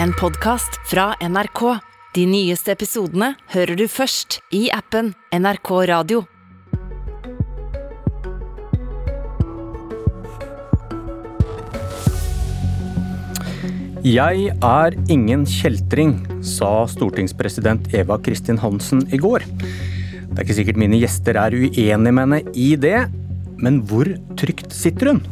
En podkast fra NRK. De nyeste episodene hører du først i appen NRK Radio. Jeg er ingen kjeltring, sa stortingspresident Eva Kristin Hansen i går. Det er ikke sikkert mine gjester er uenige med henne i det, men hvor trygt sitter hun?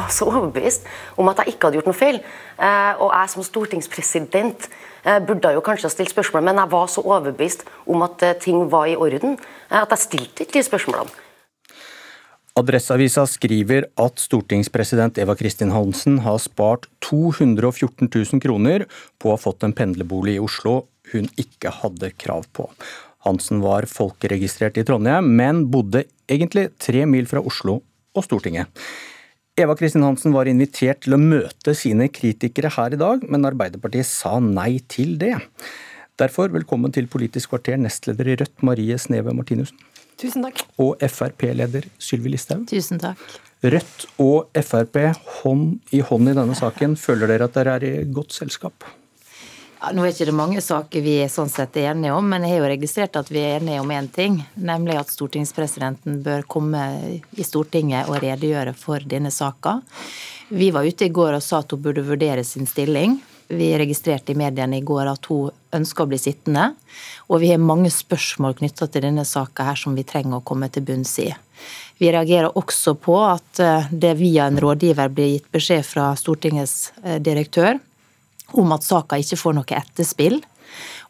Var så overbevist om at jeg ikke hadde gjort noe feil. Eh, Og jeg som stortingspresident eh, burde jo kanskje ha stilt spørsmål, men jeg var så overbevist om at eh, ting var i orden, at jeg stilte ikke de spørsmålene. Adresseavisa skriver at stortingspresident Eva Kristin Hansen har spart 214 000 kroner på å ha fått en pendlerbolig i Oslo hun ikke hadde krav på. Hansen var folkeregistrert i Trondheim, men bodde egentlig tre mil fra Oslo og Stortinget. Eva Kristin Hansen var invitert til å møte sine kritikere her i dag, men Arbeiderpartiet sa nei til det. Derfor velkommen til Politisk kvarter, nestleder i Rødt Marie Sneve Martinussen. Tusen takk. Og Frp-leder Sylvi Listhaug. Tusen takk. Rødt og Frp hånd i hånd i denne saken. Føler dere at dere er i godt selskap? Nå er ikke det mange saker vi sånn sett er enige om, men jeg har jo registrert at vi er enige om én ting, nemlig at stortingspresidenten bør komme i Stortinget og redegjøre for denne saka. Vi var ute i går og sa at hun burde vurdere sin stilling. Vi registrerte i mediene i går at hun ønsker å bli sittende. Og vi har mange spørsmål knytta til denne saka som vi trenger å komme til bunns i. Vi reagerer også på at eh, det via en rådgiver blir gitt beskjed fra Stortingets eh, direktør om at saka ikke får noe etterspill.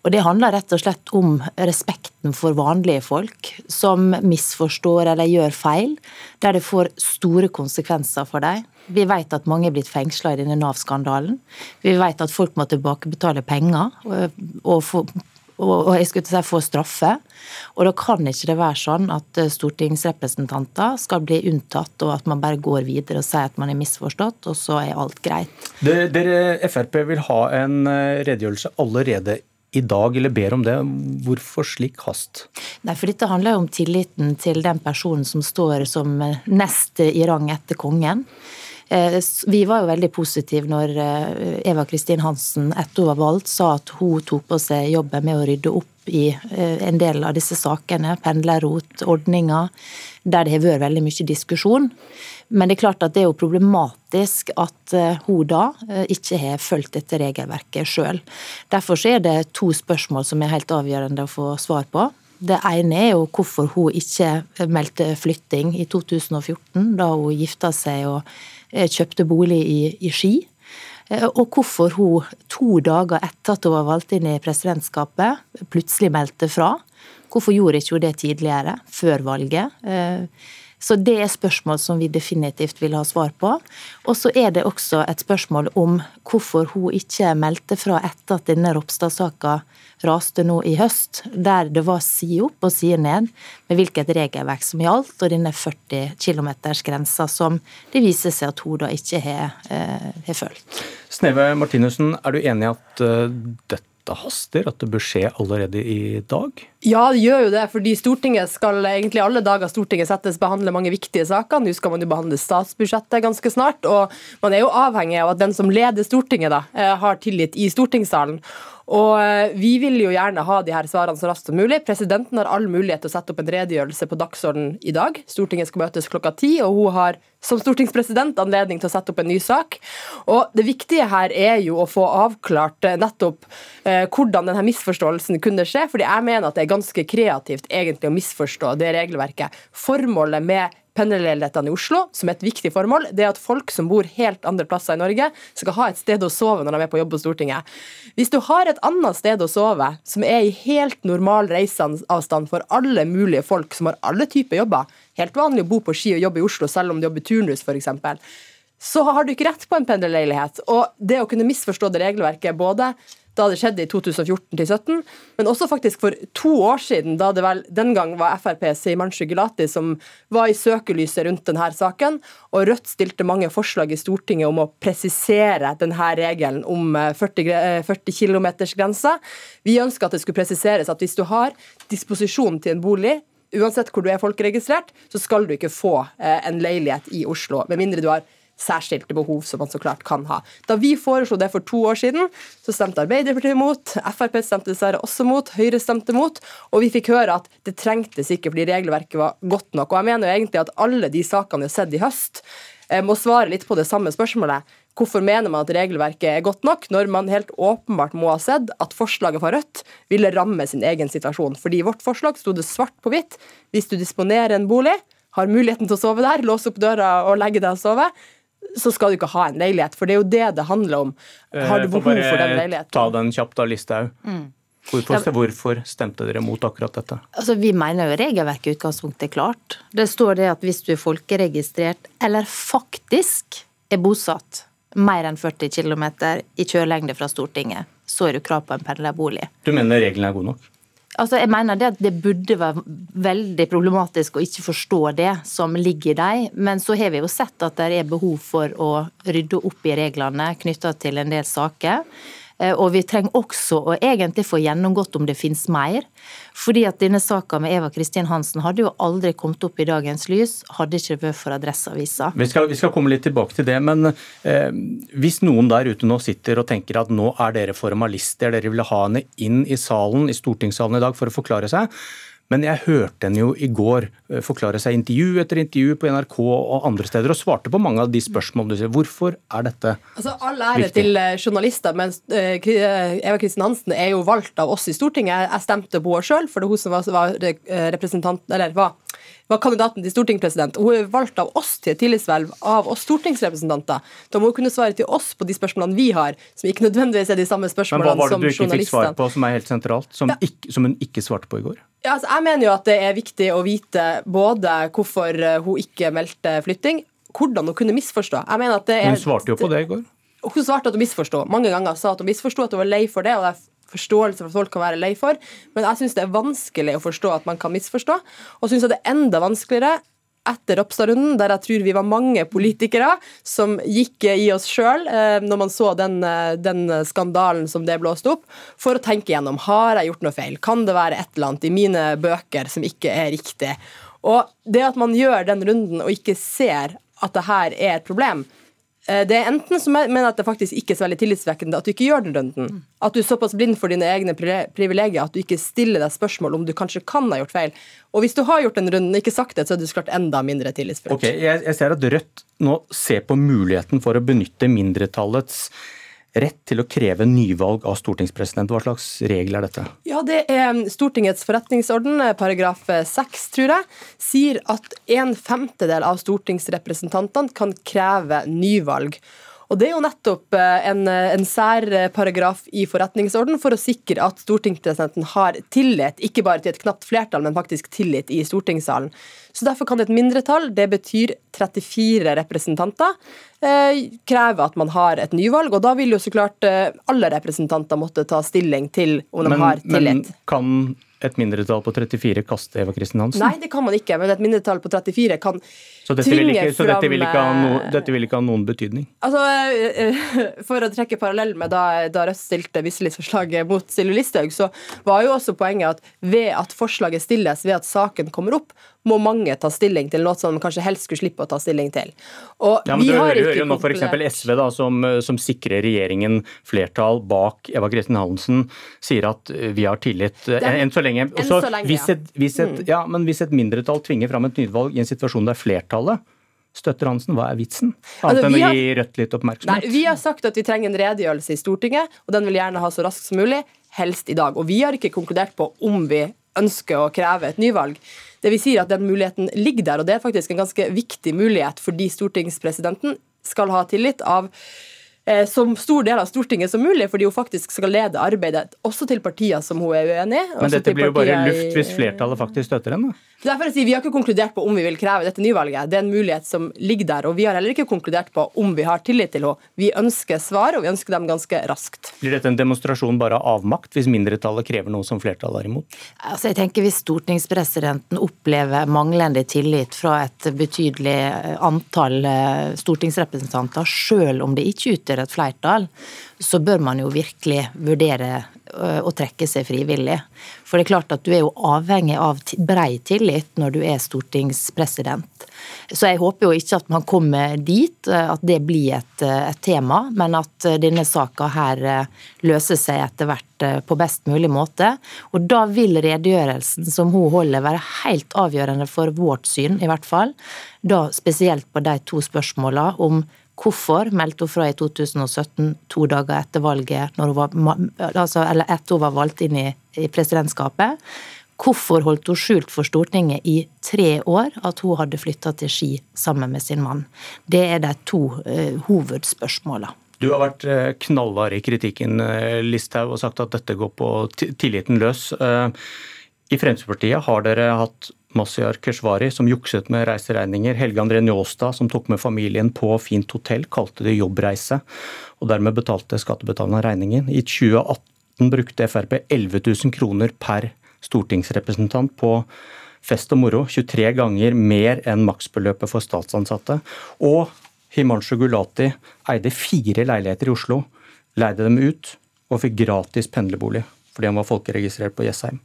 Og Det handler rett og slett om respekten for vanlige folk som misforstår eller gjør feil, der det får store konsekvenser for dem. Vi vet at mange er blitt fengsla i denne Nav-skandalen. Vi vet at folk må tilbakebetale penger og, få, og jeg skulle til å si få straffe. Og Da kan ikke det være sånn at stortingsrepresentanter skal bli unntatt, og at man bare går videre og sier at man er misforstått, og så er alt greit. Dere, dere Frp vil ha en eh, redegjørelse allerede i dag, eller ber om det. Hvorfor slik hast? Nei, for Dette handler jo om tilliten til den personen som står som nest i rang etter kongen. Eh, Vi var jo veldig positive når eh, Eva Kristin Hansen etter hun var valgt, sa at hun tok på seg jobben med å rydde opp i eh, en del av disse sakene. Pendlerrot, ordninger, der det har vært veldig mye diskusjon. Men det er klart at det er jo problematisk at hun da ikke har fulgt dette regelverket sjøl. Derfor er det to spørsmål som er helt avgjørende å få svar på. Det ene er jo hvorfor hun ikke meldte flytting i 2014, da hun gifta seg og kjøpte bolig i, i Ski. Og hvorfor hun to dager etter at hun var valgt inn i presidentskapet, plutselig meldte fra. Hvorfor gjorde ikke hun det tidligere, før valget? Så det er spørsmål som vi definitivt vil ha svar på. Og så er det også et spørsmål om hvorfor hun ikke meldte fra etter at denne Ropstad-saka raste nå i høst, der det var side opp og side ned med hvilket regelverk som gjaldt, og denne 40 km-grensa som det viser seg at hun da ikke har, eh, har følt. Sneve Martinussen, er du enig i at uh, dette haster, at det bør skje allerede i dag? Ja, det gjør jo det, fordi Stortinget skal egentlig alle dager Stortinget settes behandle mange viktige saker. Nå skal man jo behandle statsbudsjettet ganske snart, og man er jo avhengig av at den som leder Stortinget, da, eh, har tillit i stortingssalen. Og eh, Vi vil jo gjerne ha de her svarene så raskt som mulig. Presidenten har all mulighet til å sette opp en redegjørelse på dagsordenen i dag. Stortinget skal møtes klokka ti, og hun har som stortingspresident anledning til å sette opp en ny sak. Og Det viktige her er jo å få avklart eh, nettopp eh, hvordan denne misforståelsen kunne skje. fordi jeg mener at det er ganske kreativt egentlig å misforstå det regelverket. Formålet med pendlerleilighetene i Oslo, som er et viktig formål, det er at folk som bor helt andre plasser i Norge, skal ha et sted å sove når de er på jobb på Stortinget. Hvis du har et annet sted å sove, som er i helt normal reiseavstand for alle mulige folk som har alle typer jobber, helt vanlig å bo på Ski og jobbe i Oslo selv om du jobber turnus f.eks., så har du ikke rett på en pendlerleilighet. Og det å kunne misforstå det regelverket både da det skjedde i 2014-2017, men også faktisk for to år siden, da det vel den gang var FrPs Himanshu Gulati som var i søkelyset rundt denne saken, og Rødt stilte mange forslag i Stortinget om å presisere denne regelen om 40, 40 km-grensa. Vi ønsker at det skulle presiseres at hvis du har disposisjon til en bolig, uansett hvor du er folkeregistrert, så skal du ikke få en leilighet i Oslo, med mindre du har særskilte behov som man så klart kan ha. Da vi foreslo det for to år siden, så stemte Arbeiderpartiet mot, Frp stemte dessverre også mot, Høyre stemte mot, og vi fikk høre at det trengtes ikke fordi regelverket var godt nok. Og jeg mener jo egentlig at alle de sakene vi har sett i høst, eh, må svare litt på det samme spørsmålet. Hvorfor mener man at regelverket er godt nok, når man helt åpenbart må ha sett at forslaget fra Rødt ville ramme sin egen situasjon? Fordi i vårt forslag sto det svart på hvitt hvis du disponerer en bolig, har muligheten til å sove der, låse opp døra og legge deg og sove, så skal du ikke ha en leilighet. For det er jo det det handler om. Har du Eh, behov for den bare leiligheten? Ta den kjapt da, Listhaug. Hvorfor, hvorfor stemte dere mot akkurat dette? Altså, Vi mener jo regelverket i utgangspunktet er klart. Det står det at hvis du er folkeregistrert eller faktisk er bosatt mer enn 40 km i kjørelengde fra Stortinget, så er du krav på en pendlerbolig. Du mener reglene er gode nok? Altså, jeg mener det at det burde være veldig problematisk å ikke forstå det som ligger i dem, men så har vi jo sett at det er behov for å rydde opp i reglene knytta til en del saker. Eh, Og vi trenger også å egentlig få gjennomgått om det finnes mer. Fordi at denne saka med Eva Kristin Hansen hadde jo aldri kommet opp i dagens lys, hadde ikke vært for Adresseavisa. Vi vi skal komme litt tilbake til det, men eh, hvis noen der ute nå sitter og tenker at nå er dere formalister, dere vil ha henne inn i salen, i stortingssalen i dag for å forklare seg, men jeg hørte henne jo i går eh, forklare seg intervju etter intervju på NRK og andre steder, og svarte på mange av de spørsmålene du sier. Hvorfor er dette Altså, All ære Viktig. til eh, journalister, men eh, Eva Kristin Hansen er jo valgt av oss i Stortinget. Jeg stemte på henne sjøl, for det var hun som var, var representant, eller var, var kandidaten til stortingspresident. Hun er valgt av oss til et tillitsverv av oss stortingsrepresentanter. Da må hun kunne svare til oss på de spørsmålene vi har, som ikke nødvendigvis er de samme spørsmålene Men spørsmålene hva var det du ikke fikk svar på som er helt sentralt, som, ikke, som hun ikke svarte på i går? Ja, altså, jeg mener jo at det er viktig å vite både hvorfor eh, hun ikke meldte flytting, hvordan hun kunne misforstå. Jeg mener at det er... Hun svarte jo på det i går. Hun svarte at hun misforsto. Mange ganger sa at hun misforsto, at hun var lei for det. og det forståelse for at folk kan være lei for, men jeg syns det er vanskelig å forstå at man kan misforstå. Og syns det er enda vanskeligere etter Ropstad-runden, der jeg tror vi var mange politikere som gikk i oss sjøl eh, når man så den, eh, den skandalen som det blåste opp, for å tenke gjennom har jeg gjort noe feil. Kan det være et eller annet i mine bøker som ikke er riktig? Og det at man gjør den runden og ikke ser at det her er et problem, Det er enten som jeg mener at det faktisk ikke er så veldig tillitsvekkende at du ikke gjør den runden. At du er såpass blind for dine egne privilegier at du ikke stiller deg spørsmål om du kanskje kan ha gjort feil. Og hvis du har gjort den runden og ikke sagt det, så er du så klart enda mindre tillitsfull. Ok, jeg, jeg ser at Rødt nå ser på muligheten for å benytte mindretallets rett til å kreve nyvalg av stortingspresident. Hva slags regel er dette? Ja, det er Stortingets forretningsorden, eh, paragraf 6, tror jeg, sier at en femtedel av stortingsrepresentantene kan kreve nyvalg. Og Det er jo nettopp eh, en, eh, en særparagraf i forretningsorden for å sikre at stortingspresidenten har tillit, ikke bare til et knapt flertall, men faktisk tillit i stortingssalen. Så Derfor kan et mindretall, det betyr 34 representanter, eh, kreve at man har et nyvalg. Og da vil jo så klart eh, alle representanter måtte ta stilling til om de har tillit. men kan et mindretall på 34 kaste Eva Kristin Hansen? Nei, det kan man ikke, men et mindretall på 34 kan så dette vil, tvinge ikke, så dette vil, ikke ha no, eh, dette vil ikke ha noen betydning? Altså, For å trekke parallell med da, da Rødt stilte mistillitsforslaget mot Silje Listhaug, så var jo også poenget at ved at forslaget stilles, ved at saken kommer opp, må mange ta stilling til noe som de kanskje helst skulle slippe å ta stilling til. Og Ja, men vi Du har hører, ikke hører jo nå f.eks. SV, da, som, som sikrer regjeringen flertall bak Eva Kristin Hallensen, sier at eh, vi har tillit eh, Den- enn så lenge. enn Også så lenge, hvis, ja. Mm. et, hvis, et, ja, men hvis et mindretall tvinger fram et nyvalg i en situasjon der flertallet støtter Hansen, hva er vitsen? Annet Altså, enn vi å gi Rødt litt Nei. Vi har sagt at vi trenger en redegjørelse i Stortinget, og den vil vi gjerne ha så raskt som mulig, helst i dag. Og vi har ikke konkludert på om vi ønsker å kreve et nyvalg. Det vi sier at den muligheten ligger der, og det er faktisk en ganske viktig mulighet fordi stortingspresidenten skal ha tillit av eh, som stor del av Stortinget som mulig, fordi hun faktisk skal lede arbeidet også til partier som hun er uenig i. Men dette blir jo bare luft hvis flertallet faktisk støtter henne. Derfor jeg sier, Vi har ikke konkludert på om vi vil kreve dette nyvalget. Det er en mulighet som ligger der. Og vi har heller ikke konkludert på om vi har tillit til henne. Vi ønsker svar, og vi ønsker dem ganske raskt. Blir dette en demonstrasjon bare av avmakt, hvis mindretallet krever noe som flertallet er imot? Altså, jeg tenker Hvis stortingspresidenten opplever manglende tillit fra et betydelig antall eh, stortingsrepresentanter, selv om det ikke utgjør representerer et flertall, så bør man jo virkelig vurdere å trekke seg frivillig. For det er klart at du er jo avhengig av brei tillit når du er stortingspresident. Så jeg håper jo ikke at man kommer dit, at det blir et, et tema, men at denne saka her løser seg etter hvert på best mulig måte. Og da vil redegjørelsen som hun holder være helt avgjørende for vårt syn, i hvert fall. Da spesielt på de to spørsmåla om Hvorfor meldte hun fra i 2017, to dager etter valget, var, altså, eller etter hun var valgt inn i, i, presidentskapet? Hvorfor holdt hun skjult for Stortinget i tre år at hun hadde flytta til Ski sammen med sin mann? Det er de to uh, hovedspørsmåla. Du har vært uh, knallhard i kritikken, uh, Listhaug, og sagt at dette går på tilliten løs. I Fremskrittspartiet har dere hatt Mazyar Keshvari som jukset med reiseregninger. Helge André Njåstad som tok med familien på fint hotell, kalte det jobbreise. Og dermed betalte skattebetalerne regningen. I 2018 brukte Frp 11 000 kroner per stortingsrepresentant på fest og moro. 23 ganger mer enn maksbeløpet for statsansatte. Og Himanshu Gulati eide fire leiligheter i Oslo, leide dem ut og fikk gratis pendlerbolig fordi han var folkeregistrert på Jessheim.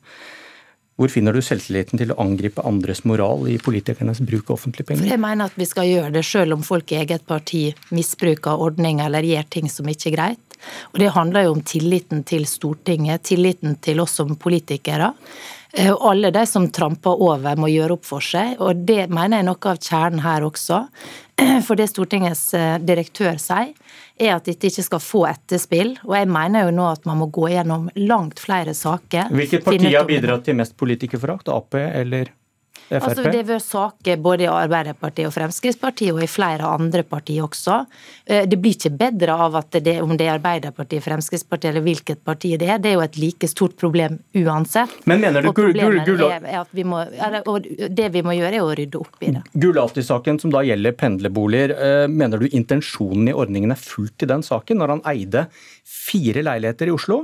Hvor finner du selvtilliten til å angripe andres moral i politikernes bruk av offentlige penger? Jeg mener at vi skal gjøre det selv om folk i eget parti misbruker ordninger eller gjør ting som ikke er greit. Og Det handler jo om tilliten til Stortinget, tilliten til oss som politikere. Eh, og alle de som tramper over, må gjøre opp for seg. Og det mener jeg er noe av kjernen her også. For det Stortingets eh, direktør sier, er at dette ikke skal få etterspill. Og jeg mener jo nå at man må gå gjennom langt flere saker. Hvilket parti har bidratt til mest politikerforakt? Ap eller FRP? Altså, det har vært saker både i Arbeiderpartiet og Fremskrittspartiet, og i flere andre partier også. Eh, det blir ikke bedre av at det, om det er Arbeiderpartiet, Fremskrittspartiet eller hvilket parti det er. Det er jo et like stort problem uansett. Men mener du og problemet er, er at vi må, og Det vi må gjøre, er å rydde opp i det. Gulati-saken, som da gjelder pendlerboliger, eh, mener du intensjonen i ordningen er fulgt i den saken, når han eide fire leiligheter i Oslo?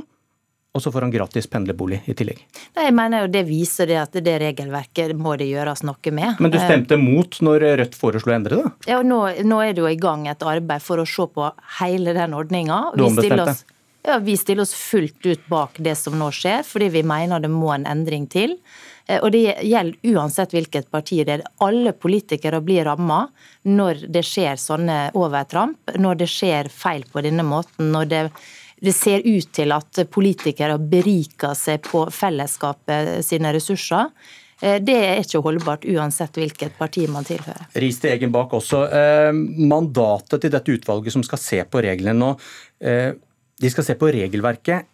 Og så får han gratis pendlerbolig i tillegg. Nei, jeg mener jo Det viser det at det regelverket må det gjøres noe med. Men du stemte mot når Rødt foreslo å endre det? Ja, og nå, nå, er det jo i gang et arbeid for å se på hele den ordninga. Du ombestemte? Ja, Vi stiller oss fullt ut bak det som nå skjer, fordi vi mener det må en endring til. Eh, og det gjelder uansett hvilket parti det er. Alle politikere blir ramma når det skjer sånne overtramp, når det skjer feil på denne måten. når det det ser ut til at politikere beriker seg på fellesskapet sine ressurser. Eh, det er ikke holdbart uansett hvilket parti man tilhører. Ris til egen bak også. Eh, mandatet til dette utvalget som skal se på reglene nå, eh, de skal se på regelverket,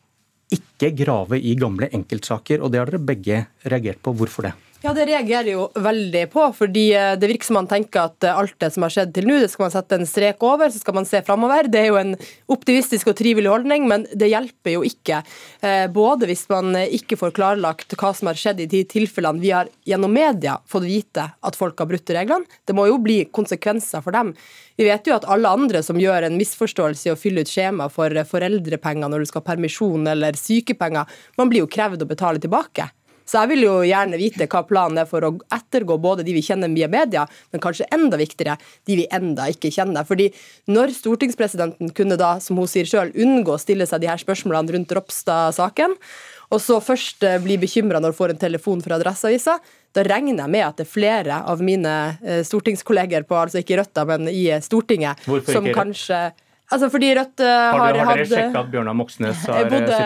ikke grave i gamle enkeltsaker. og Det har dere begge reagert på. Hvorfor det? Ja, Det reagerer jo veldig på. fordi eh, Det virker som man tenker at eh, alt det som har skjedd til nå, det skal man sette en strek over, så skal man se framover. Det er jo en optimistisk og trivelig holdning, men det hjelper jo ikke. Eh, både hvis man ikke får klarlagt hva som har skjedd i de tilfellene vi har gjennom media fått vite at folk har brutt reglene. Det må jo bli konsekvenser for dem. Vi vet jo at alle andre som gjør en misforståelse i å fylle ut skjema for foreldrepenger når du skal ha permisjon eller sykepenger, man blir jo krevd å betale tilbake. Så jeg vil jo gjerne vite hva planen er for å ettergå både de vi kjenner via media, men kanskje enda viktigere, de vi enda ikke kjenner. Fordi når stortingspresidenten kunne da, som hun sier sjøl, unngå å stille seg de her spørsmålene rundt Ropstad-saken, og så først eh, bli bekymra når hun får en telefon fra Adresseavisa, da regner jeg med at det er flere av mine eh, stortingskolleger på, altså ikke Rødt, men i Stortinget, Hvorfor som kanskje Altså fordi Rødt uh, har, har, har dere sjekka at Bjørnar Moxnes har eh, bodde,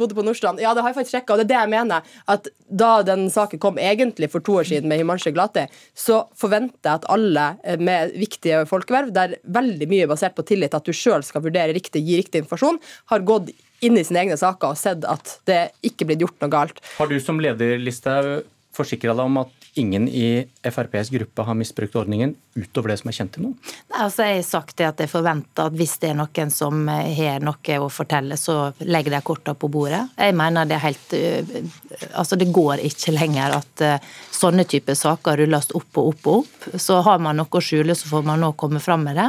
bodde på Nordstrand. Ja, det har jeg faktisk sjekka, og det er det jeg mener. At da den saken kom egentlig for to år siden med Himanshu Glati, så forventer jeg at alle eh, med viktige folkeverv, der veldig mye er basert på tillit, at du sjøl skal vurdere riktig, gi riktig informasjon, har gått inn i sine egne saker og sett at det ikke blir gjort noe galt. Har du som leder, Listhaug, forsikra deg om at ingen i FrPs gruppe har misbrukt ordningen, utover det som er kjent til nå? Nei, altså jeg har sagt det at jeg forventer at hvis det er noen som har noe å fortelle, så legger de kortene på bordet. Jeg mener det er helt Altså det går ikke lenger at sånne typer saker rulles opp og opp og opp. Så har man noe å skjule, så får man nå komme fram med det.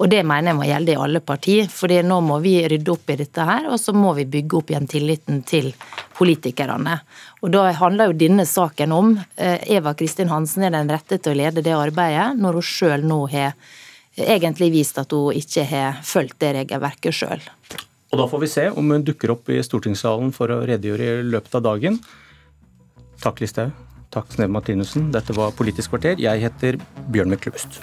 Og det mener jeg må gjelde i alle partier. fordi nå må vi rydde opp i dette her, og så må vi bygge opp igjen tilliten til politikerne. Og da handler jo denne saken om eh, Eva Kristin Hansen er den rette til å lede det arbeidet, når hun sjøl nå har egentlig vist at hun ikke har fulgt det regelverket sjøl. Og da får vi se om hun dukker opp i stortingssalen for å redegjøre i løpet av dagen. Takk, Listhaug. Takk, Sneve Martinussen. Dette var Politisk kvarter. Jeg heter Bjørn Myklebust.